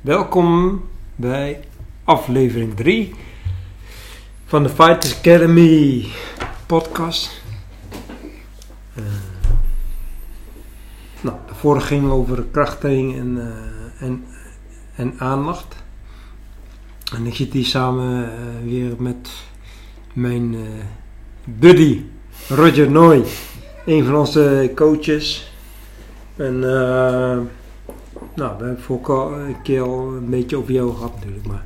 Welkom bij aflevering 3 van de Fighters Academy podcast. Uh, nou, de vorige ging over krachttraining en, uh, en, en aandacht. En ik zit hier samen uh, weer met mijn buddy Roger Nooy, een van onze coaches. En nou, we hebben voor een keer al een beetje over jou gehad natuurlijk. Maar,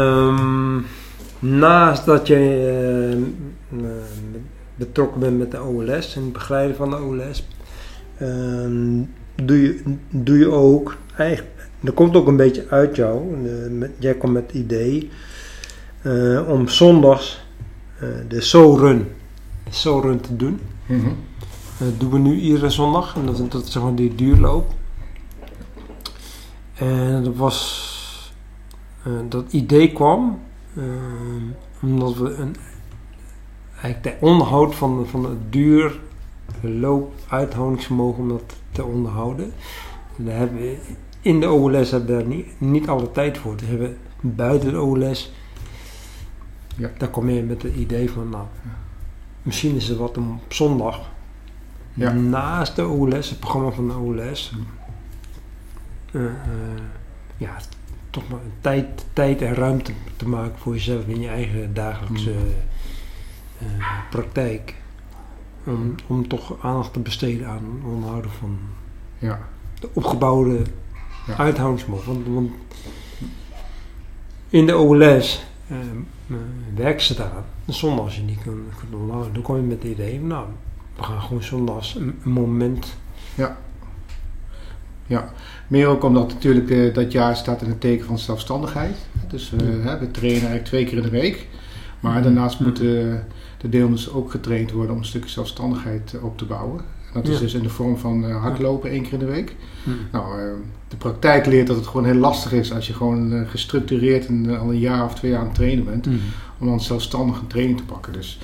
um, naast dat je uh, betrokken bent met de OLS en het begeleiden van de OLS, uh, doe, je, doe je ook, eigenlijk, er komt ook een beetje uit jou, met, jij komt met het idee, om zondags de Run, de Soul Run te doen. Mhm. Mm -hmm. Dat doen we nu iedere zondag en dat is dat, zeg maar die duurloop. En dat was, uh, dat idee kwam uh, omdat we een, eigenlijk de onderhoud van, van het duurloop uithoudingsvermogen om dat te onderhouden. En daar hebben we, in de OLS hebben we daar niet, niet alle tijd voor. Dus hebben we buiten de OLS, ja. daar kom je met het idee van, nou, misschien is er wat om op zondag ja. naast de OLS, het programma van de OLS, uh, uh, ja, toch maar tijd, tijd en ruimte te maken voor jezelf in je eigen dagelijkse uh, praktijk. Om, om toch aandacht te besteden aan het onderhouden van ja. de opgebouwde Ja. Want, want in de OLS werken ze daar. Zondag als je niet kunt, kunt onderhouden, dan kom je met het idee, nou, we gaan gewoon zondags een, een moment. Ja. Ja, meer ook omdat natuurlijk uh, dat jaar staat in het teken van zelfstandigheid. Dus Ja. hè, we trainen eigenlijk twee keer in de week. Maar daarnaast Ja. moeten de deelnemers ook getraind worden om een stukje zelfstandigheid uh, op te bouwen. En dat is dus in de vorm van uh, hardlopen één keer in de week. Nou, de praktijk leert dat het gewoon heel lastig is als je gewoon gestructureerd en, al een jaar of twee jaar aan het trainen bent. Hm. Om dan zelfstandig een training te pakken. Dus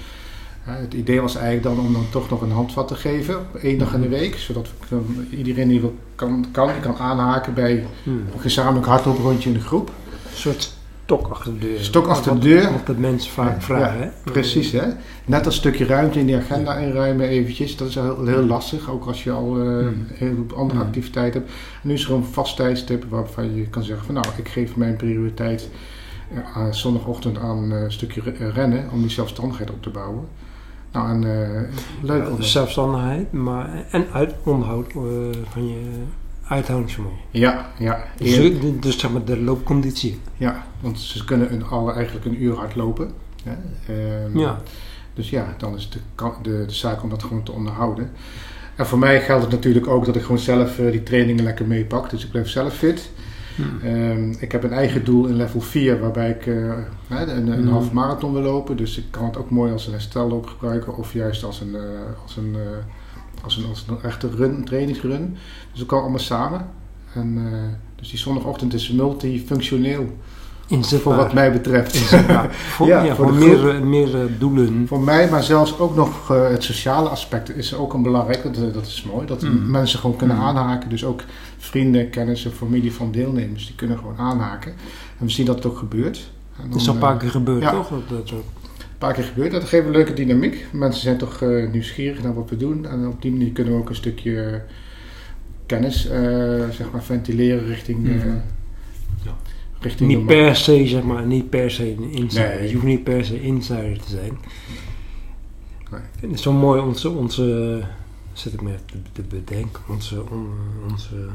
het idee was eigenlijk dan om dan toch nog een handvat te geven op één dag in de week. Zodat iedereen die wil, kan, kan, kan aanhaken bij Hm. een gezamenlijk hardlooprondje in de groep. Een soort stok achter de deur. Stok achter de deur. Wat de mensen vaak vragen. ja, hè? Precies, hè? Net een stukje ruimte in die agenda inruimen eventjes. Dat is heel, heel lastig, ook als je al uh, een heleboel andere Mm. activiteiten hebt. En nu is er een vast tijdstip waarvan je kan zeggen van nou, ik geef mijn prioriteit uh, aan zondagochtend aan uh, een stukje re- rennen om die zelfstandigheid op te bouwen. Nou, en uh, leuk. Ja, zelfstandigheid, maar en uit onderhoud eh, van je uithoudingsvermogen. Ja, ja. Dus, dus zeg maar de loopconditie. ja, want ze kunnen een, alle eigenlijk een uur hardlopen. Hè? Ehm, Ja. Dus ja, dan is de, de, de zaak om dat gewoon te onderhouden. En voor mij geldt het natuurlijk ook dat ik gewoon zelf eh, die trainingen lekker meepak. Dus ik blijf zelf fit. Hm. Ehm, ik heb een eigen doel in level 4 waarbij ik eh, een, een Mm. half marathon wil lopen. Dus ik kan het ook mooi als een herstelloop gebruiken of juist als een, eh, als een, eh, als een, als een echte run, trainingsrun. Dus dat kan allemaal samen. En, dus die zondagochtend is multifunctioneel Inzetbaar. voor wat mij betreft. Inzetbaar. voor, Ja, ja, voor meer, eh, meer eh, doelen. Voor mij, maar zelfs ook nog eh, het sociale aspect is ook een belangrijk. Dat, dat is mooi. Dat Mm. mensen gewoon kunnen Mm. aanhaken. Dus ook vrienden, kennissen, familie van deelnemers, die kunnen gewoon aanhaken. En we zien dat het ook gebeurt. En is al een paar eh, keer gebeurd, ja. toch? Dat, dat, een paar keer gebeurd. Dat geeft een leuke dynamiek. Mensen zijn toch eh, nieuwsgierig naar wat we doen. En op die manier kunnen we ook een stukje eh, kennis eh, zeg maar ventileren richting... eh, Mhm. Ja. Richting Niet per se, zeg maar, niet per se een insider. Nee. Je hoeft niet per se insider te zijn. Nee. Ik vind het zo mooi, onze, onze zit ik me te, bedenken, onze, on- onze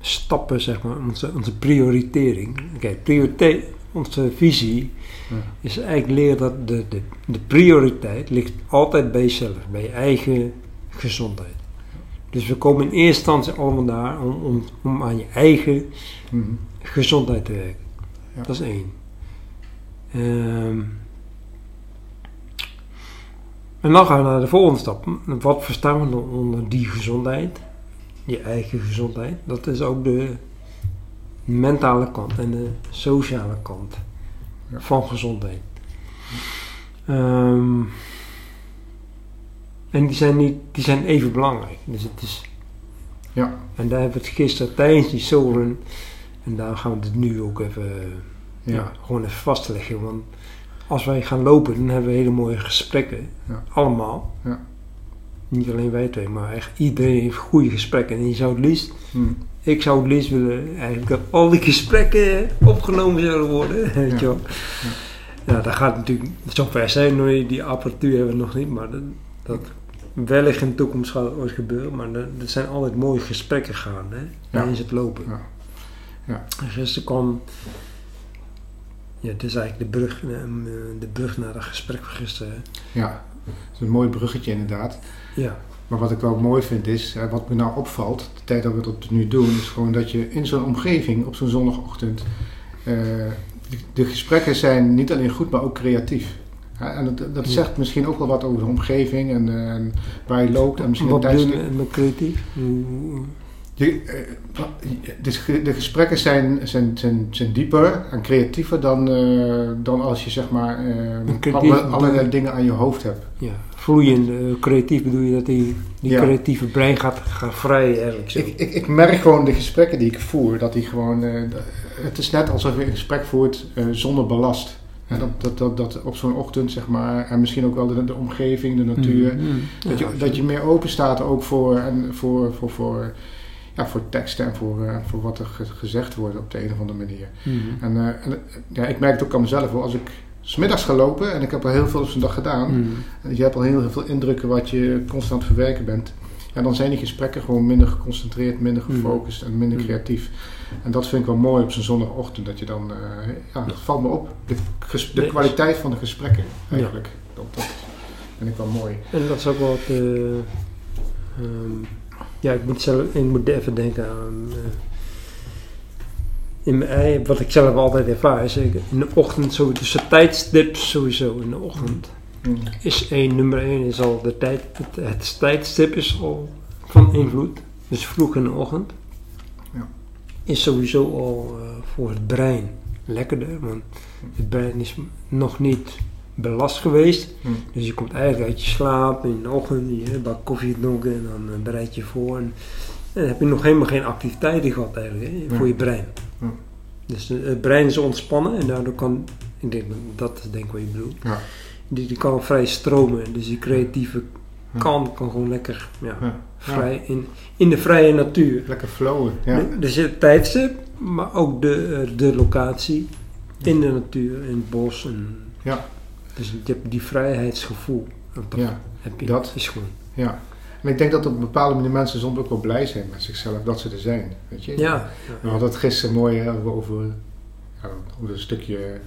stappen, zeg maar, onze, onze prioritering. Kijk, prioriteit, onze visie Ja. is eigenlijk leren dat de, de, de prioriteit ligt altijd bij jezelf, bij je eigen gezondheid. Dus we komen in eerste instantie allemaal daar om, om, om aan je eigen Mhm. gezondheid te werken. Ja. Dat is één. Ehm, en dan gaan we naar de volgende stap. Wat verstaan we dan onder die gezondheid? Je eigen gezondheid. Dat is ook de mentale kant en de sociale kant Ja. van gezondheid. Ehm, en die zijn, niet, die zijn even belangrijk. Dus het is Ja. En daar hebben we het gisteren tijdens die soulrun, en daar gaan we het nu ook even, ja. Ja. gewoon even vastleggen. Want als wij gaan lopen, dan hebben we hele mooie gesprekken. Ja. Allemaal. Ja. Niet alleen wij twee, maar echt iedereen heeft goede gesprekken. En je zou het liefst, Hm. ik zou het liefst willen eigenlijk dat al die gesprekken opgenomen zouden worden. Weet je wel. Ja, dat gaat natuurlijk zover zijn. Die apparatuur hebben we nog niet, maar dat, dat wellicht in de toekomst gaat het ooit gebeuren. Maar er er zijn altijd mooie gesprekken gaan, hè? Tijdens het lopen. Ja. Ja. En gisteren kwam, ja, dit is eigenlijk de brug, eh, de brug naar het gesprek van gisteren. hè. Ja, dat is een mooi bruggetje inderdaad. Ja, Maar wat ik wel mooi vind is, wat me nou opvalt, de tijd dat we dat nu doen, is gewoon dat je in zo'n omgeving op zo'n zondagochtend, eh, de, de gesprekken zijn niet alleen goed, maar ook creatief. Hè, en dat, dat Ja. zegt misschien ook wel wat over de omgeving en, eh, en waar je loopt. En misschien wat bedoel je met, met creatief? Je, eh, de, de gesprekken zijn, zijn, zijn, zijn dieper en creatiever dan, eh, dan als je zeg maar eh, creatief alle, allerlei dingen aan je hoofd hebt. Ja, vloeiend, eh, creatief bedoel je dat die, die Ja. creatieve brein gaat, gaat vrij eigenlijk zo. Ik, ik, ik merk gewoon de gesprekken die ik voer, dat die gewoon, eh, het is net alsof je een gesprek voert eh, zonder ballast. En dat, dat, dat, dat op zo'n ochtend, zeg maar, en misschien ook wel de, de omgeving, de natuur, Mm, mm. dat, je, dat je meer open staat ook voor, en voor, voor, voor, ja, voor teksten en voor, eh, voor wat er ge- gezegd wordt op de een of andere manier. Mm. En, eh, en, ja, ik merk het ook aan mezelf, hoor. als ik smiddags ga lopen en ik heb al heel veel op zo'n dag gedaan, Mm. en je hebt al heel veel indrukken wat je constant verwerken bent. Ja, dan zijn die gesprekken gewoon minder geconcentreerd, minder Mm. gefocust en minder Mm. creatief. En dat vind ik wel mooi op zo'n zondagochtend. Dat je dan, eh, ja, dat valt me op. De, de kwaliteit van de gesprekken eigenlijk. Dat, dat vind ik wel mooi. En dat is ook wel het, eh, ehm, ja, ik moet, zelf, ik moet even denken aan. eh, in mijn, wat ik zelf altijd ervaar is in de ochtend, zo, dus de tijdstip sowieso in de ochtend. Mm. Is één, nummer één is al de tijd, het, het tijdstip is al van invloed. Dus vroeg in de ochtend. Is sowieso al eh, voor het brein lekkerder, want het brein is nog niet belast geweest. Mm. Dus je komt eigenlijk uit je slaap in de ochtend, je bak koffie dronken en dan eh, bereid je voor. En, en dan heb je nog helemaal geen activiteiten gehad eigenlijk hè, voor Ja. je brein. Ja. Dus eh, het brein is ontspannen en daardoor kan, ik denk, dat is denk ik wat je bedoelt, Ja. die, die kan vrij stromen. Dus die creatieve Ja. kant kan gewoon lekker ja, Ja. vrij in, in de vrije natuur. Lekker flowen. Ja. Zit het tijdstip, maar ook de, eh, de locatie in de natuur, in het bos. En, Ja. Dus je hebt die vrijheidsgevoel. Dat Ja. heb je. Dat. is gewoon. ja. En ik denk dat op een bepaalde manier mensen soms ook wel blij zijn met zichzelf dat ze er zijn. Weet je? Ja. We hadden het gisteren mooi hè, over, over, ja, over een stukje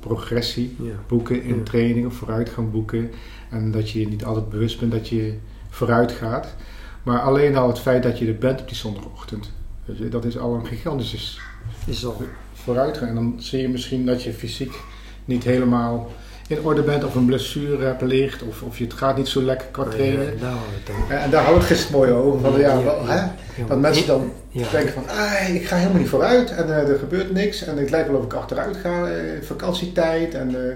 progressie. ja. boeken in Ja. training of vooruitgang boeken. En dat je niet altijd bewust bent dat je vooruit gaat. Maar alleen al het feit dat je er bent op die zondagochtend. Dat is al een gigantische Is al. vooruitgang. En dan zie je misschien dat je fysiek niet helemaal in orde bent. Of een blessure hebt. Of, of je het gaat niet zo lekker qua trainen. Ja, we het over. En, en daar het gisteren mooi over. Van, ja, wel, hè? Dat mensen dan denken van, ah, ik ga helemaal niet vooruit en eh, er gebeurt niks en het lijkt wel of ik achteruit ga, eh, vakantietijd. En, eh,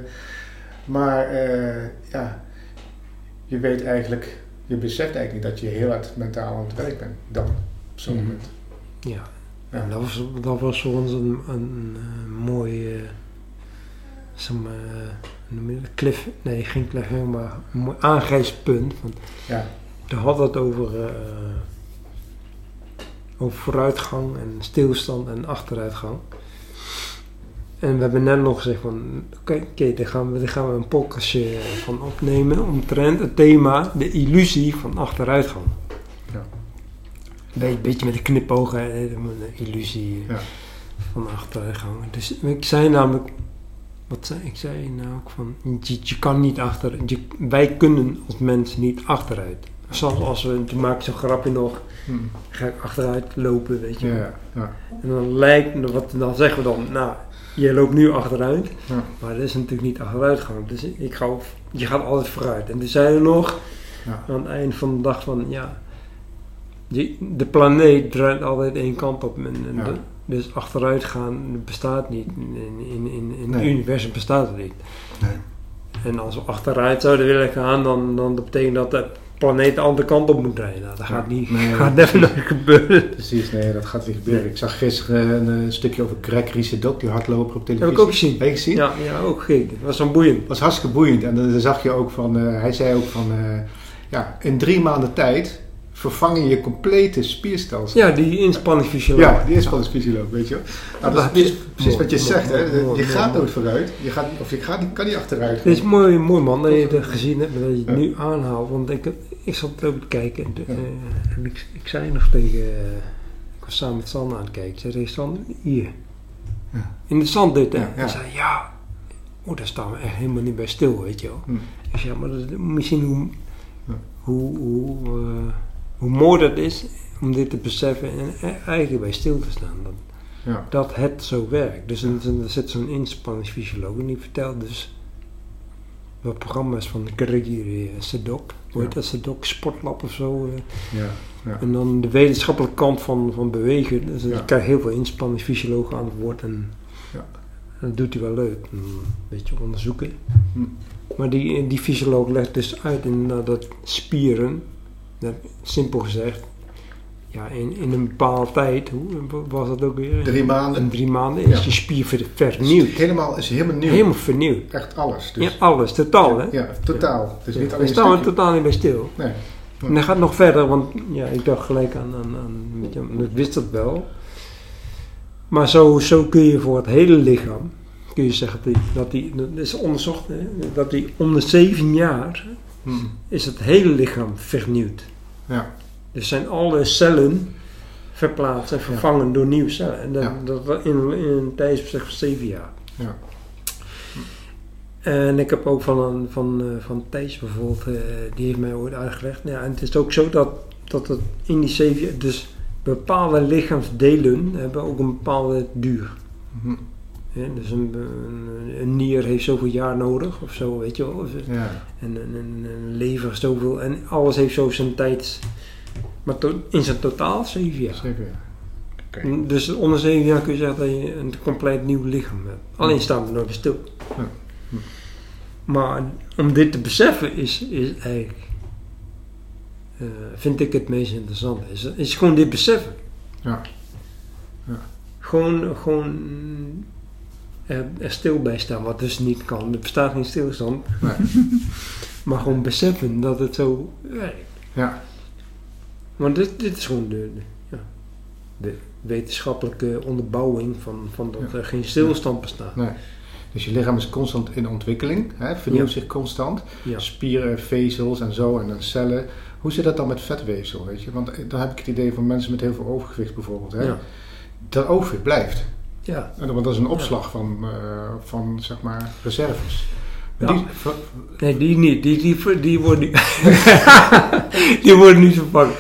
maar eh, ja, je weet eigenlijk, je beseft eigenlijk niet dat je heel hard mentaal aan het werk bent dan, op zo'n Mhm. moment. Ja. Ja. Dat was, dat was voor ons een, een, eh, mooi, eh, zeg maar, cliff, nee geen cliffhanger, maar een mooi aangrijpspunt. Van, Ja, we hadden het over, eh, over vooruitgang en stilstand en achteruitgang. En we hebben net nog gezegd van, oké, oké, daar, gaan we, daar gaan we een podcastje van opnemen omtrent het thema, de illusie van achteruitgang. Ja. Beetje, beetje met de knipoog, hè, de illusie Ja. van achteruitgang. Dus ik zei namelijk, wat zei ik? zei nou ook van, je, je kan niet achter, je, wij kunnen als mens niet achteruit. Zelfs als we, toen maak ik zo'n grapje nog, Hm. ga ik achteruit lopen, weet je. ja, ja, En dan lijkt, wat, dan zeggen we dan, nou, je loopt nu achteruit, Ja. maar dat is natuurlijk niet achteruitgang. Dus ik ga, je gaat altijd vooruit. En toen zei je nog, Ja. aan het eind van de dag van, ja, die, de planeet draait altijd één kant op. En, en Ja. de- dus achteruitgaan bestaat niet. In, in, in, in Nee. het universum bestaat het niet. Nee. En als we achteruit zouden willen gaan, dan, dan dat betekent dat de planeet de andere kant op moet draaien. Nou, dat gaat, niet, Nee, gaat even nooit gebeuren. Precies, nee, dat gaat niet gebeuren. Ik zag gisteren een, eh, stukje over Gregory Sedok, die hardloper op televisie. Heb ik ook gezien. Heb je gezien? Ja, ja, ook gekeken. Dat was zo'n boeiend. Dat was hartstikke boeiend. En dan, dan zag je ook van, eh, hij zei ook van, eh, ja, in drie maanden tijd vervang je complete spierstelsel. Ja, die inspanningsfysioloog. Ja, die is van de fysioloog, weet je wel. Nou, dat is precies, wat je Mooi, zegt, hè. mooi, Je gaat mooi. nooit vooruit, je gaat, of je gaat, kan niet achteruit. Het is mooi, mooi man dat je het gezien hebt, maar dat je het Ja. nu aanhaalt. Want ik, ik zat ook te kijken en, Ja. eh, en ik, ik zei nog tegen... eh, ik was samen met Sander aan het kijken. Ik zei Sander, hier. Ja. In de zanddut, hè. Ja, ja. Hij zei, ja... Oh, daar staan we echt helemaal niet bij stil, weet je wel. Hm. Ik zei, ja, maar dat, misschien hoe, hoe, eh, hoe mooi dat is om dit te beseffen en e- eigenlijk bij stil te staan. Dat, Ja, dat het zo werkt. Dus er, zit zo'n inspanningsfysioloog en die vertelt dus wat programma's van Gregory eh, Sedok. Hoe heet dat? Sedok Sportlab of zo. eh. ja, ja. En dan de wetenschappelijke kant van, van bewegen. Dus Ja. je krijgt heel veel inspanningsfysiologen aan het woord. En Ja. dat doet hij wel leuk. Een beetje onderzoeken. Hm. Maar die, die fysioloog legt dus uit inderdaad dat spieren, dat, simpel gezegd, ja, in, in een bepaalde tijd, hoe was dat ook weer? Drie maanden. In drie maanden is Ja. je spier ver- vernieuwd. Helemaal, is helemaal nieuw. Helemaal vernieuwd. Echt alles. Dus, Ja, alles, totaal hè. Ja, totaal. Dus niet alleen staan we totaal niet bij stil. Nee. En dat gaat nog verder, want ja, ik dacht gelijk aan, aan, aan weet je, ik wist dat wel. Maar zo, zo kun je voor het hele lichaam, kun je zeggen dat die, dat die dat is onderzocht, hè, dat die om de zeven jaar Hm. is het hele lichaam vernieuwd. Ja, Dus zijn alle cellen verplaatst en vervangen door nieuwe cellen. En dat, Ja. dat in, in een tijdsbestek van zeven jaar. ja. En ik heb ook van, een, van, eh, van Thijs bijvoorbeeld, eh, die heeft mij ooit uitgelegd. Ja, en het is ook zo dat, dat het in die zeven jaar, dus bepaalde lichaamsdelen hebben ook een bepaalde duur. Hm. Dus een, een, een nier heeft zoveel jaar nodig of zo, weet je wel. Of Ja, En een, een, lever zoveel. En alles heeft zo zijn tijd. Maar to- in zijn totaal zeven jaar. Dus onder zeven jaar kun je zeggen dat je een compleet nieuw lichaam hebt. Alleen staan we nog stil. Ja. Hm. Maar om dit te beseffen is, is eigenlijk, eh, vind ik het meest interessante. Is, is gewoon dit beseffen. Ja. Gewoon, gewoon er, er stil bij staan, wat dus niet kan. Er bestaat geen stilstand. Nee. maar gewoon beseffen dat het zo werkt. Ja, Want dit, dit is gewoon de, de, ja, de wetenschappelijke onderbouwing van, van dat Ja. er geen stilstand bestaat. nee. Dus je lichaam is constant in ontwikkeling, hè, vernieuwt Ja. zich constant. Ja. Spieren, vezels en zo en dan cellen. Hoe zit dat dan met vetweefsel, weet je? Want eh, dan heb ik het idee van mensen met heel veel overgewicht bijvoorbeeld. Hè? Ja. Dat overgewicht blijft. Ja. En, Want dat is een opslag van, eh, van zeg maar, reserves. Ja. die, Nee, die niet. Die, die, die, worden, niet- die worden niet vervangen.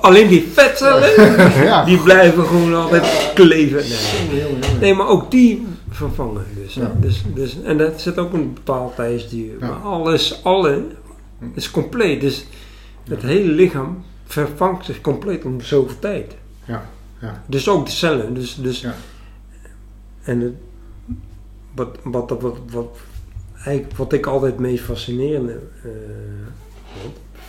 Alleen die vetcellen, ja. die blijven gewoon altijd kleven. Nee. Nee, maar ook die vervangen dus. Dus, dus en dat zit ook een bepaald tijdsduur. Ja. Maar alles, alle is compleet. Dus het hele lichaam vervangt zich compleet om zoveel tijd. Ja, ja. Dus ook de cellen. Dus, dus, Ja. En het, wat, wat, wat, wat, wat, eigenlijk wat ik altijd het meest fascinerende eh,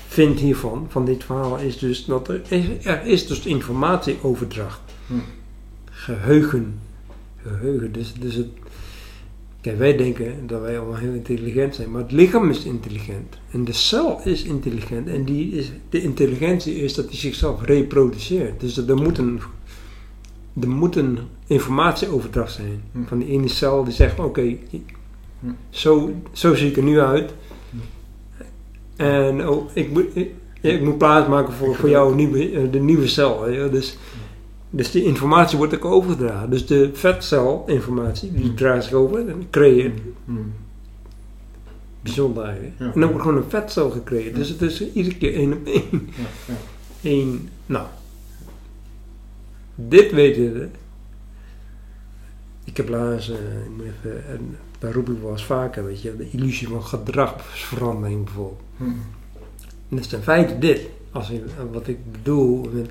vind hiervan, van dit verhaal, is dus dat er er is dus informatieoverdracht. Hm. Geheugen. Geheugen. Dus, dus het, kijk, wij denken dat wij allemaal heel intelligent zijn, maar het lichaam is intelligent. En de cel is intelligent. En die is, de intelligentie is dat die zichzelf reproduceert. Dus er moet een, er moet een informatieoverdracht zijn. Hm. Van die ene cel die zegt, oké, zo, zo zie ik er nu uit. En oh, ik, moet, ik, ik moet plaatsmaken voor, voor jou nieuwe, eh, de nieuwe cel. Dus, dus die informatie wordt ook overgedragen. Dus de vetcelinformatie, die Hm. draagt zich over en creëert Hm. bijzonder eigenlijk. Ja. En dan wordt gewoon een vetcel gecreëerd. Dus het is iedere keer één op één. Ja, ja. Eén, nou. Dit weten we. Ik heb laatst, eh, ik moet even, en daar roep ik wel eens vaker, weet je, de illusie van gedragsverandering bijvoorbeeld. Hm. En dat is in feite dit. Als ik, wat ik bedoel met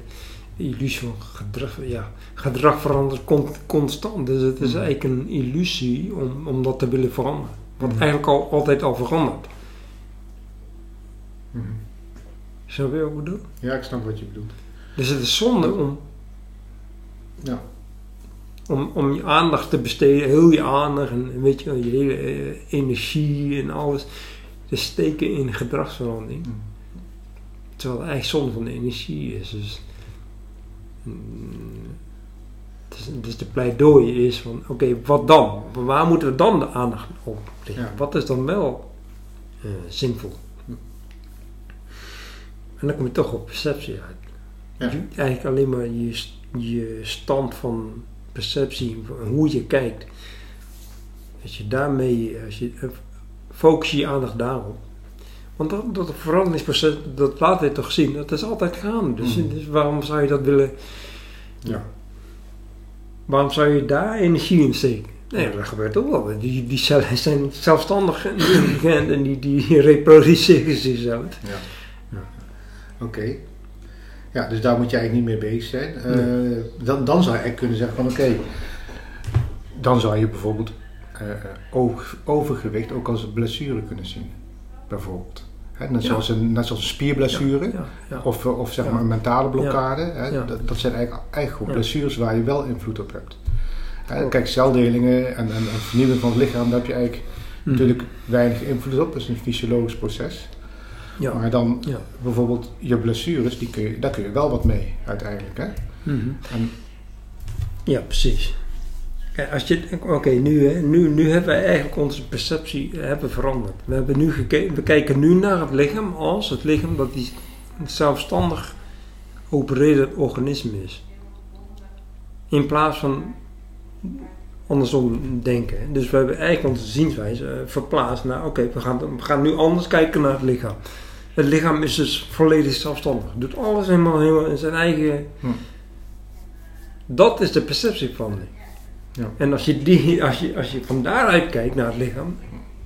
de illusie van gedrag. Ja, gedrag verandert con- constant. Dus het is Mhm. eigenlijk een illusie om, om dat te willen veranderen. Wat Mhm. eigenlijk al, altijd al verandert. Snap je wat ik bedoel? Ja, ik snap wat je bedoelt. Dus het is zonde om, Ja. om, om je aandacht te besteden, heel je aandacht en weet je, je hele eh, energie en alles te steken in gedragsverandering. Mm. Terwijl het eigenlijk zonde van de energie is. Dus, mm, dus, dus de pleidooi is van, oké, wat dan? Waar moeten we dan de aandacht op leggen? Ja. Wat is dan wel eh, zinvol? En dan kom je toch op perceptie uit. Ja. Je- Eigenlijk alleen maar je, je stand van perceptie, hoe je kijkt. Als je daarmee, als je, eh, focus je aandacht daarop. Want dat, dat veranderingsproces, dat laat je toch zien, dat is altijd gaande. Dus, Mhm. dus waarom zou je dat willen, Ja. waarom zou je daar energie in steken? Nee, dat gebeurt ook wel. Die, die cellen zijn zelfstandig en die, die reproduceren zichzelf. Ja. ja. Oké. Ja, dus daar moet je eigenlijk niet mee bezig zijn. Eh, dan, dan zou je eigenlijk kunnen zeggen van oké, dan zou je bijvoorbeeld oog- overgewicht ook als blessure kunnen zien. Bijvoorbeeld. Hè, net, Ja. zoals een, net zoals een spierblessure. Ja, ja. Of, of zeg maar een mentale blokkade. Hè, dat, dat zijn eigenlijk, eigenlijk gewoon blessures waar je wel invloed op hebt. Hè, kijk, celdelingen en, en, en vernieuwing van het lichaam, daar heb je eigenlijk Mhm. natuurlijk weinig invloed op. Dat is een fysiologisch proces. Ja. Maar dan Ja. bijvoorbeeld je blessures, die kun je, daar kun je wel wat mee uiteindelijk. Hè? Mhm. En, Ja, precies. Als je, oké, nu, nu, nu hebben wij eigenlijk onze perceptie eh, hebben veranderd. We, hebben nu gekeken, we kijken nu naar het lichaam als het lichaam dat die een zelfstandig opererend organisme is. In plaats van andersom denken. Dus we hebben eigenlijk onze zienswijze eh, verplaatst naar, oké, we, gaan, we gaan nu anders kijken naar het lichaam. Het lichaam is dus volledig zelfstandig. Doet alles helemaal, helemaal in zijn eigen... Hm. Dat is de perceptieverandering. Ja. En als je, die, als, je, als je van daaruit kijkt naar het lichaam...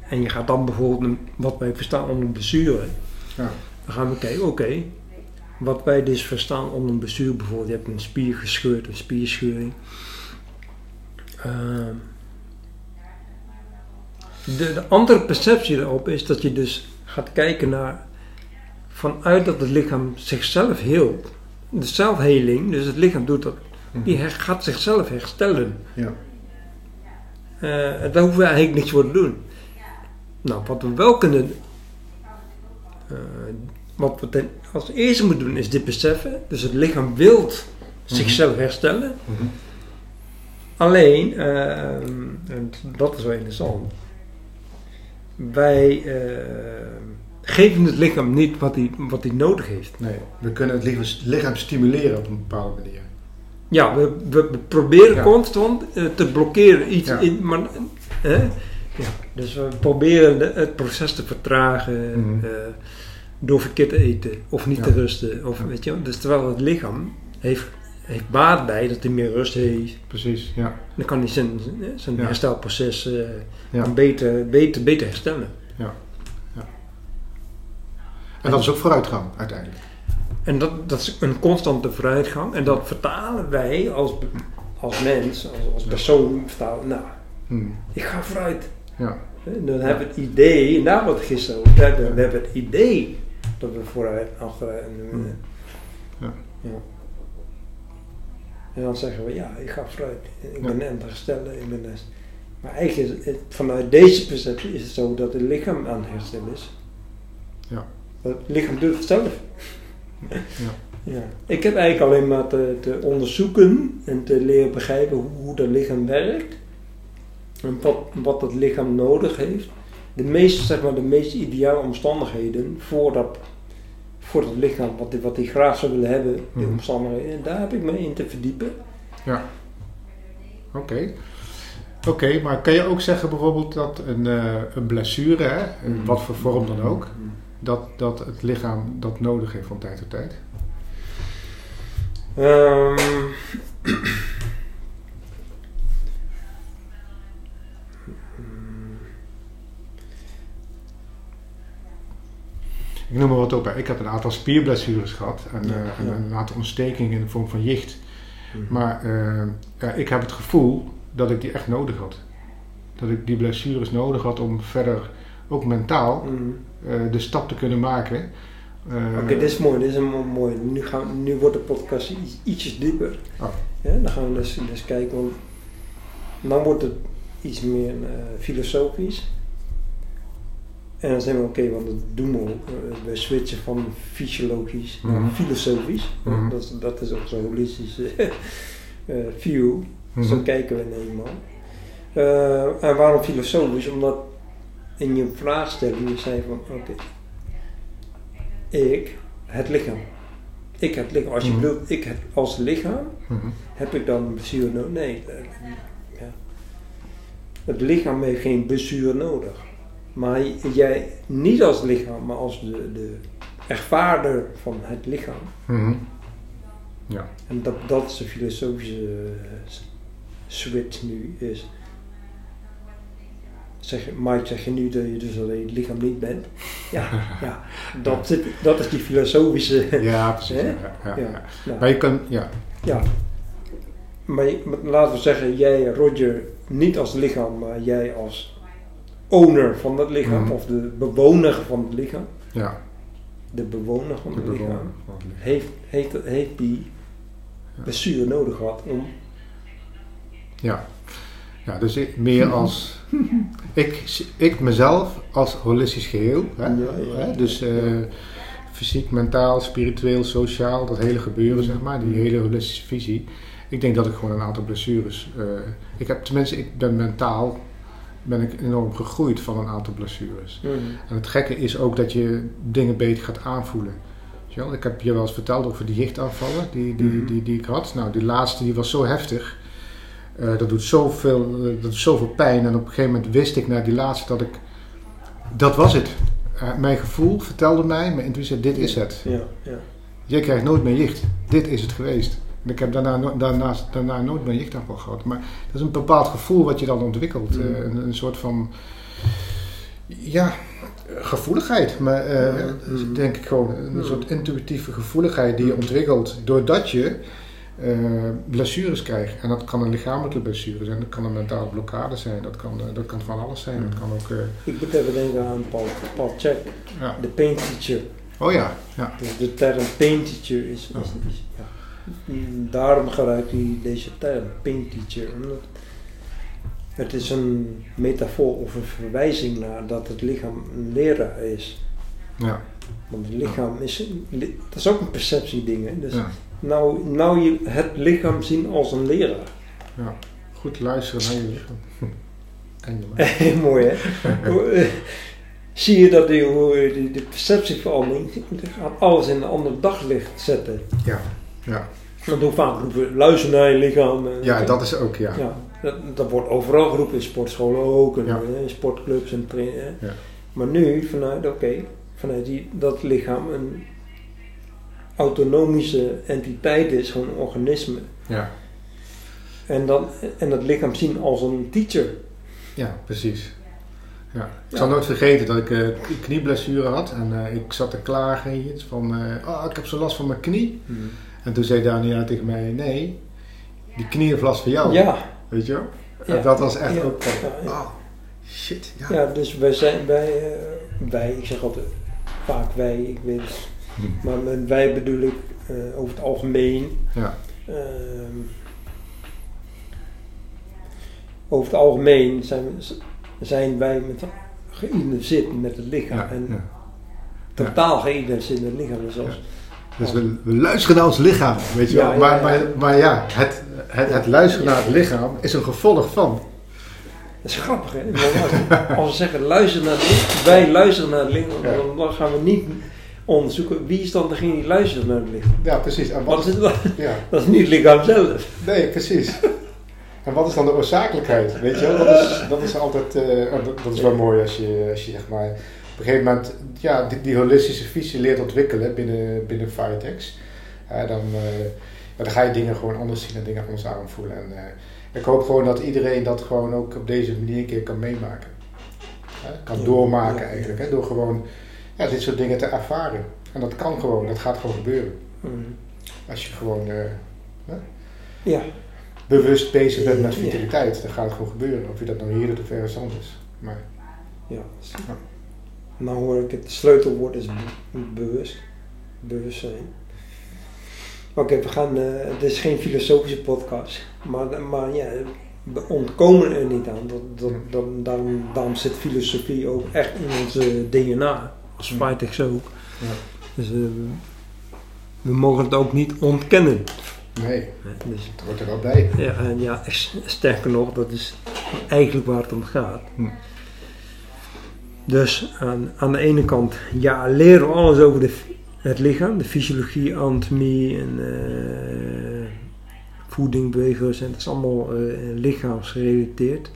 en je gaat dan bijvoorbeeld wat wij verstaan onder blessure... ja, dan gaan we kijken, oké... wat wij dus verstaan onder een blessure... bijvoorbeeld je hebt een spier gescheurd, een spierscheuring... Ehm, de, de andere perceptie daarop is dat je dus gaat kijken naar... vanuit dat het lichaam zichzelf heelt... de zelfheling, dus het lichaam doet dat... die her- gaat zichzelf herstellen... ja, Eh, daar hoeven we eigenlijk niks voor te doen. Nou, wat we wel kunnen. eh, wat we ten, als eerste moeten doen is dit beseffen. Dus het lichaam wil zichzelf herstellen. Mhm. Alleen, eh, en dat is wel interessant. Wij eh, geven het lichaam niet wat hij, wat hij nodig heeft. nee, we kunnen het lichaam, lichaam stimuleren op een bepaalde manier. Ja, we, we, we proberen Ja. constant eh, te blokkeren iets Ja. in. Maar? Ja, dus we proberen de- het proces te vertragen Mhm. eh, door verkeerd te eten of niet Ja. te rusten. Of, weet je, dus terwijl het lichaam heeft, heeft baat bij dat hij meer rust heeft. Precies, ja. Dan kan hij zijn, zijn Ja. herstelproces eh, Ja. beter, beter, beter herstellen. En dat is ook vooruitgang uiteindelijk. En dat, dat is een constante vooruitgang. En dat vertalen wij als, als mens, als, als persoon, vertalen, nou, Hmm. ik ga vooruit. Ja, En dan hebben we het idee, daar wordt gisteren we hebben, we hebben het idee dat we vooruit, achter en, eh, Hmm. Ja. ja. En dan zeggen we, ja, ik ga vooruit. Ik ben aan herstellen. Ik ben er- maar eigenlijk het, vanuit deze perceptie is het zo dat het lichaam aan het herstellen is. Ja. Het lichaam doet het zelf. Ja. Ja. Ik heb eigenlijk alleen maar te, te onderzoeken en te leren begrijpen hoe, hoe dat lichaam werkt. En wat, wat het lichaam nodig heeft. De meest, zeg maar, de meest ideale omstandigheden voor dat, voor dat lichaam, wat hij wat die graag zou willen hebben, die Mhm. omstandigheden. En daar heb ik me in te verdiepen. ja. Oké. Oké, maar kan je ook zeggen bijvoorbeeld dat een, eh, een blessure, hè, in wat voor vorm dan ook, dat, dat het lichaam dat nodig heeft van tijd tot tijd? Ehm, Ik noem maar wat op. hè. Ik heb een aantal spierblessures gehad en, Ja, eh, en ja. een aantal ontstekingen in de vorm van jicht. Mhm. Maar eh, ja, ik heb het gevoel dat ik die echt nodig had. Dat ik die blessures nodig had om verder, ook mentaal, Mhm. eh, de stap te kunnen maken Oké, dit is mooi, dit is een mo- mooi. Nu, gaan, nu wordt de podcast iets, ietsjes dieper. Oh. Ja, dan gaan we dus, dus kijken, want dan wordt het iets meer filosofisch. En dan zeggen we, oké, want dat doen we ook. Eh, we switchen van fysiologisch naar Mhm. filosofisch. Mhm. Dat, is, dat is ook zo'n holistische eh, view. mhm. Zo kijken we naar iemand. Eh, en waarom filosofisch? Omdat in je vraagstelling je zei van, oké, ik, het lichaam. Ik het lichaam. Als je Mhm. bedoelt, ik het als lichaam, Mhm. heb ik dan een blessure nodig? Nee. ja. Het lichaam heeft geen blessure nodig. Maar jij, niet als lichaam, maar als de, de ervaarder van het lichaam. Mhm. Ja. En dat, dat is de filosofische switch nu is. Zeg, Mike, zeg je nu dat je dus alleen het lichaam niet bent? Ja, ja dat, zit, dat is die filosofische. ja, precies. Hè? Ja, ja, ja. Ja, nou, Maar je kan, ja. ja. Maar je- maar laten we zeggen, jij, Roger, niet als lichaam, maar jij als owner van dat lichaam, Mhm. of de bewoner van het lichaam, ja. de bewoner van De het bewoner lichaam, van het lichaam. heeft, heeft, heeft die Ja. blessure nodig gehad om Ja. ja, dus ik, meer als. ik, ik mezelf als holistisch geheel. Hè? Ja. Dus eh, fysiek, mentaal, spiritueel, sociaal, dat hele gebeuren, zeg maar, die hele holistische visie. Ik denk dat ik gewoon een aantal blessures. eh, ik heb tenminste, ik ben mentaal ben ik enorm gegroeid van een aantal blessures. En het gekke is ook dat je dingen beter gaat aanvoelen. Wel? Ik heb je wel eens verteld over die jichtaanvallen die, die, Mhm. die, die ik had. Nou, die laatste die was zo heftig. Eh, dat, doet zoveel, eh, dat doet zoveel pijn. En op een gegeven moment wist ik na die laatste dat ik... Dat was het. Eh, mijn gevoel vertelde mij, mijn intuïtie, dit is het. Ja, ja. Jij krijgt nooit meer jicht. Dit is het geweest. En ik heb daarna, no- daarna, daarna nooit meer jichtaanval gehad. Maar dat is een bepaald gevoel wat je dan ontwikkelt. Mhm. Eh, een, een soort van... Ja, gevoeligheid. Maar Ja. Mhm. denk ik gewoon een Mhm. soort intuïtieve gevoeligheid die je ontwikkelt doordat je eh, blessures krijgt. En dat kan een lichamelijke blessure zijn, dat kan een mentale blokkade zijn, dat kan, dat kan van alles zijn. Dat kan ook... Ik moet even denken aan Paul, Paul Check, ja. de pain teacher. Oh ja, ja. Dus de term pain teacher is, is, is- ja. Daarom gebruikt hij deze term, pain teacher. Omdat het is een metafoor of een verwijzing naar dat het lichaam een leraar is. ja. Want het lichaam is, dat is ook een perceptieding. Hè? Dus ja. nou, nou je het lichaam zien als een leraar. Ja, goed luisteren naar je lichaam. En je mooi hè. Eh, Zie je dat die, de perceptieverandering gaat alles in een ander daglicht zetten. Ja, ja. Want hoe vaak roepen we, naar je lichaam. ja, dat is ook, ja. ja, dat, dat wordt overal geroepen, in sportscholen ook, en Ja. eh, in sportclubs en trainen. Ja. Maar nu, vanuit, oké, vanuit die, dat lichaam een autonomische entiteit is, gewoon een organisme. Ja, En, dan, en dat lichaam zien als een teacher. ja precies. Ja. Ik Ja. zal nooit vergeten dat ik k- knieblessure had en eh, ik zat te klagen iets van, eh, oh, ik heb zo last van mijn knie. En toen zei Daniela tegen mij, nee, die knie heeft last van jou. Ja, Weet je wel? Ja. En dat was echt Ja. ook van, Ja, ja. oh, shit. Ja. ja, dus wij zijn, wij, eh, wij, ik zeg altijd vaak wij, ik weet het. Hm. Maar met wij bedoel ik eh, over het algemeen. Ja. Ehm, over het algemeen zijn, we, zijn wij met, geïdentificeerd met het lichaam. Ja, en ja. totaal geïdentificeerd met het lichaam. Dus als, Dus we, we luisteren naar ons lichaam, weet je wel. Ja, ja, maar, ja. Maar, maar ja, het, het, het luisteren naar het lichaam is een gevolg van. Dat is grappig, hè? Als, we zeggen luister naar het lichaam, wij luisteren naar het lichaam, dan, gaan we niet onderzoeken wie is dan degene die luistert naar het lichaam. Ja, precies. En Wat wat, is het ja. Dat is niet het lichaam zelf. Nee, precies. En wat is dan de oorzakelijkheid? Weet je wel, dat is, dat is altijd, eh, dat is wel mooi als je, als je zeg maar, op een gegeven moment, ja, die, die holistische visie leert ontwikkelen binnen, binnen Firetex. Eh, dan, eh, dan ga je dingen gewoon anders zien en dingen anders aanvoelen. En, eh, ik hoop gewoon dat iedereen dat gewoon ook op deze manier een keer kan meemaken. Kan doormaken eigenlijk, hè, door gewoon ja, dit soort dingen te ervaren. En dat kan gewoon, dat gaat gewoon gebeuren. Mm. Als je gewoon Ja, bewust bezig bent met vitaliteit, dan gaat het gewoon gebeuren. Of je dat nou hier doet of ergens anders. Maar ja. Nou hoor ik het sleutelwoord is be- bewust. bewustzijn. Oké, we gaan, eh, het is geen filosofische podcast, maar, maar ja, we ontkomen er niet aan. Dat, dat, dat, daarom, daarom zit filosofie ook echt in onze DNA, als. Freitag ook. Ja. Dus eh, we mogen het ook niet ontkennen. Nee. Dus, het hoort er wel bij. ja, en ja, sterker nog, dat is eigenlijk waar het om gaat. Hm. Dus aan, aan de ene kant, ja, leren we alles over de, het lichaam, de fysiologie, anatomie en eh, voeding, bewegingen, het is allemaal eh, lichaamsgerelateerd.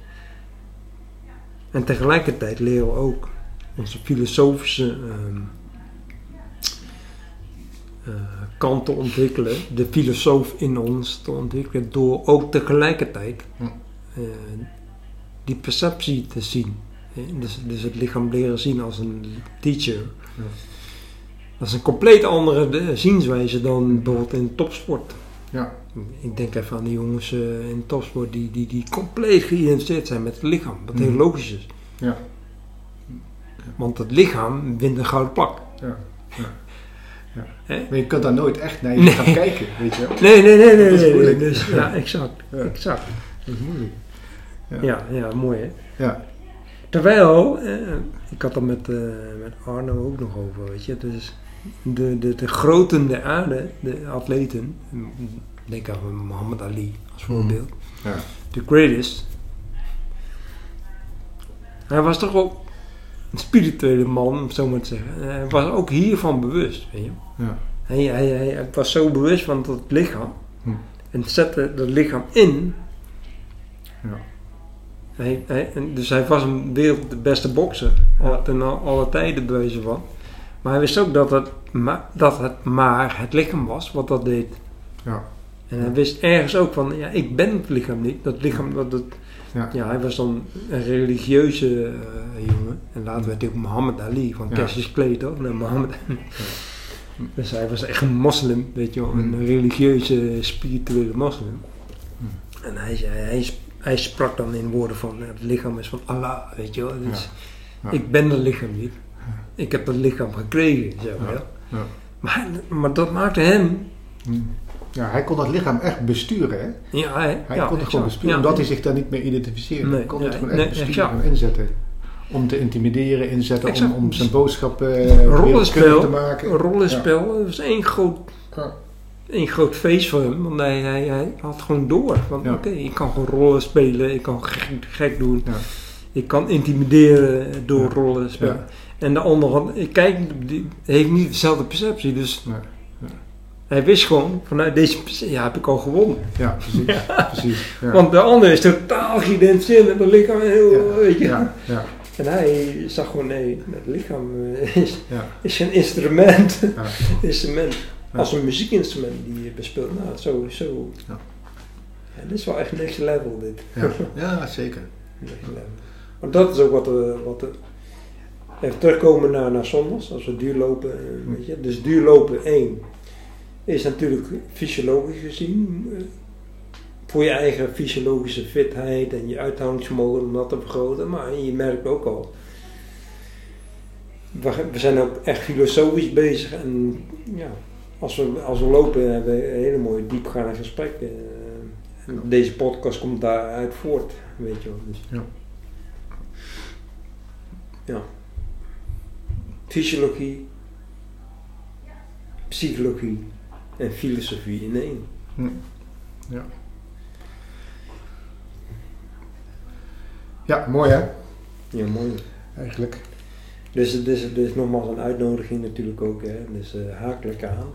En tegelijkertijd leren we ook onze filosofische eh, kant te ontwikkelen, de filosoof in ons te ontwikkelen, door ook tegelijkertijd die perceptie te zien. Dus, dus het lichaam leren zien als een teacher. Ja. Dat is een compleet andere de- zienswijze dan bijvoorbeeld in topsport. Ja, Ik denk even aan die jongens eh, in topsport die, die, die compleet geïdentificeerd zijn met het lichaam. Wat heel Mhm. logisch is. ja, Want het lichaam wint een gouden plak. ja. ja. Hè? Maar je kunt daar nooit echt naar je Nee. gaan kijken, weet je wel. Nee, nee, nee, nee. Dat is nee, nee. moeilijk. Dus, ja, exact. Ja. exact. Dat is moeilijk. Ja, ja, mooi hè. Ja, Terwijl, eh, ik had het met, eh, met Arno ook nog over, weet je. Dus de, de, de groten der aarde, de atleten, denk aan Muhammad Ali als voorbeeld. ja, The greatest. Hij was toch ook een spirituele man, om het zo maar te zeggen. Hij was ook hiervan bewust, weet je. ja. Hij, hij, hij, was zo bewust van het lichaam. Hm. En zette dat lichaam in. Ja. Hij, hij, dus hij was een wereld de beste bokser. Al, ten al- alle tijden bewezen van. Maar hij wist ook dat het, ma, dat het maar het lichaam was wat dat deed. Ja. En hij wist ergens ook van, ja, ik ben het lichaam niet. Dat lichaam, dat, dat, Ja. ja, hij was dan een religieuze eh, jongen. En later werd hij ook Muhammad Ali, van Ja. Cassius toch? Nee, Muhammad Dus hij was echt een moslim, weet je wel. Een Mm. religieuze, spirituele moslim. Mm. En hij, hij, sp- hij sprak dan in woorden van, ja, het lichaam is van Allah, weet je wel. Dus Ja. Ik ben dat lichaam niet. Ik heb dat lichaam gekregen, zeg maar. Ja. Maar, maar dat maakte hem... Hm. Ja, hij kon dat lichaam echt besturen, hè? Ja, hij, Hij kon het gewoon besturen, omdat hij zich daar niet mee identificeerde. Nee, hij kon het gewoon nee, echt besturen en inzetten. Om te intimideren, inzetten, om, Exact. om zijn boodschap eh wereldkundig rollenspel. te maken. Een rollenspel, het was één groot, Één groot feest voor hem. Want hij, hij, hij had gewoon door. Ja. oké, ik kan gewoon rollen spelen, ik kan gek, gek doen. Ja. Ik kan intimideren door Ja. rollen spelen. En de andere hand, ik kijk, die heeft niet dezelfde perceptie. Dus Nee. hij wist gewoon, vanuit deze perceptie, ja, heb ik al gewonnen. Ja, precies. precies. Want de ander is totaal geïdentificeerd met het lichaam. Heel, weet je. ja, ja, En hij zag gewoon, nee, het lichaam eh, is, is geen instrument. instrument. Als een muziekinstrument die je bespeelt. Nou, zo, zo. Ja. Dit is wel echt next level dit. ja. zeker. Next level. Maar dat is ook wat, eh, wat eh, even terugkomen naar, naar zondags, als we duurlopen, eh, weet je. Dus duurlopen 1 is natuurlijk fysiologisch gezien voor je eigen fysiologische fitheid en je uithoudingsvermogen om dat te vergroten. Maar je merkt ook al, we, we zijn ook echt filosofisch bezig en ja, als we, als we lopen hebben we hele mooie diepgaande gesprekken. eh, en deze podcast komt daaruit voort, weet je wel. Dus, Ja. ja. Fysiologie, psychologie en filosofie in één. Hm. Ja. Ja, mooi hè? Ja, mooi. Eigenlijk. Dus het is, nogmaals een uitnodiging natuurlijk ook, hè. Dus eh haak lekker aan.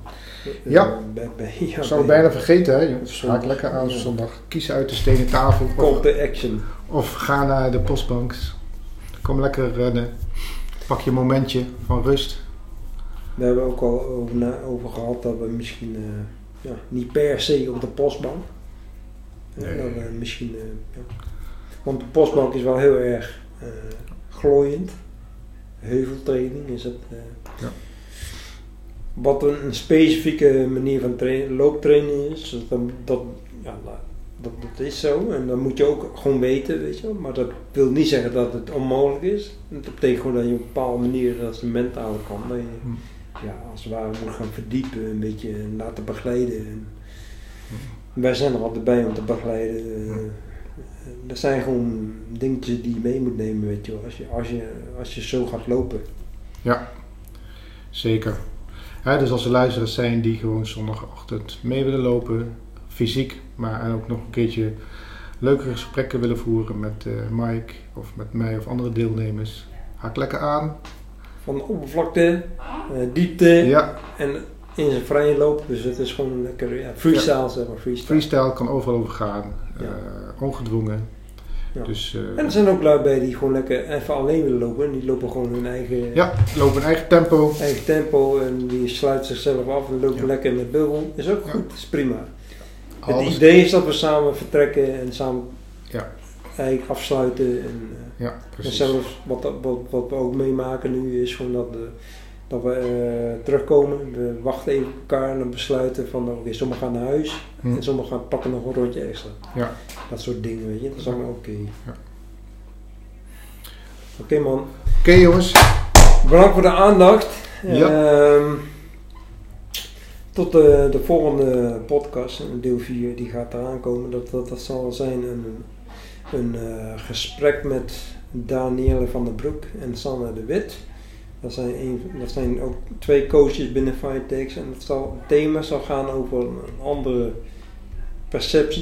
Ja. Eh, bij, bij, ja, Ik zou het bijna vergeten hè jongens. Haak lekker aan Ja. zondag. Kies uit de stenen tafel. Call Of, to action. of ga naar de postbank. Kom lekker rennen. Pak je momentje van rust. We hebben ook al over, na- over gehad dat we misschien eh, ja, niet per se op de postbank. Nee. dat we misschien, ja. Want de postbank is wel heel erg glooiend. Heuveltraining is het. eh. Ja. Wat een, een specifieke manier van trainen, looptraining is, dat, dat, ja, dat, dat is zo. En dat moet je ook gewoon weten, weet je. Maar dat wil niet zeggen dat het onmogelijk is. Het betekent gewoon dat je op een bepaalde manier, dat is de mentale kant, dat je Hm. ja, als het ware moet gaan verdiepen, een beetje laten begeleiden. En wij zijn er altijd bij om te begeleiden. Dat zijn gewoon dingetjes die je mee moet nemen, weet je wel, als je, als je, als je zo gaat lopen. Ja, zeker. dus als er luisteraars zijn die gewoon zondagochtend mee willen lopen, fysiek, maar en ook nog een keertje leuke gesprekken willen voeren met uh, Mike of met mij of andere deelnemers, haak lekker aan. Van oppervlakte, uh, diepte ja. en in zijn vrije loop. Dus het is gewoon lekker ja, freestyle, ja. zeg maar. Freestyle. freestyle kan overal over gaan, ja. uh, ongedwongen. Dus, uh, en er zijn ook lui bij die gewoon lekker even alleen willen lopen. Die lopen gewoon hun eigen, ja, lopen hun eigen tempo. eigen tempo en die sluiten zichzelf af en lopen lekker in de bubbel. Is ook goed, is prima. Het idee is dat we samen vertrekken en samen ja. eigenlijk afsluiten. En, ja, en zelfs wat, wat, wat we ook meemaken nu is gewoon dat, de, dat we uh, terugkomen. We wachten even op elkaar en dan besluiten van oké, okay, sommigen gaan naar huis hm. en sommigen gaan pakken nog een rondje extra. Ja. Dat soort dingen, weet je. Dat is allemaal oké. Okay. Ja. Oké okay, man. Oké jongens. Bedankt voor de aandacht. Ja. Uh, tot de, de volgende podcast, deel 4, die gaat eraan komen. Dat, dat, dat zal zijn een, een uh, gesprek met Danielle van der Broek en Sanne de Wit. Dat zijn, zijn ook twee coaches binnen Firetex. En het, zal, het thema zal gaan over een andere perceptie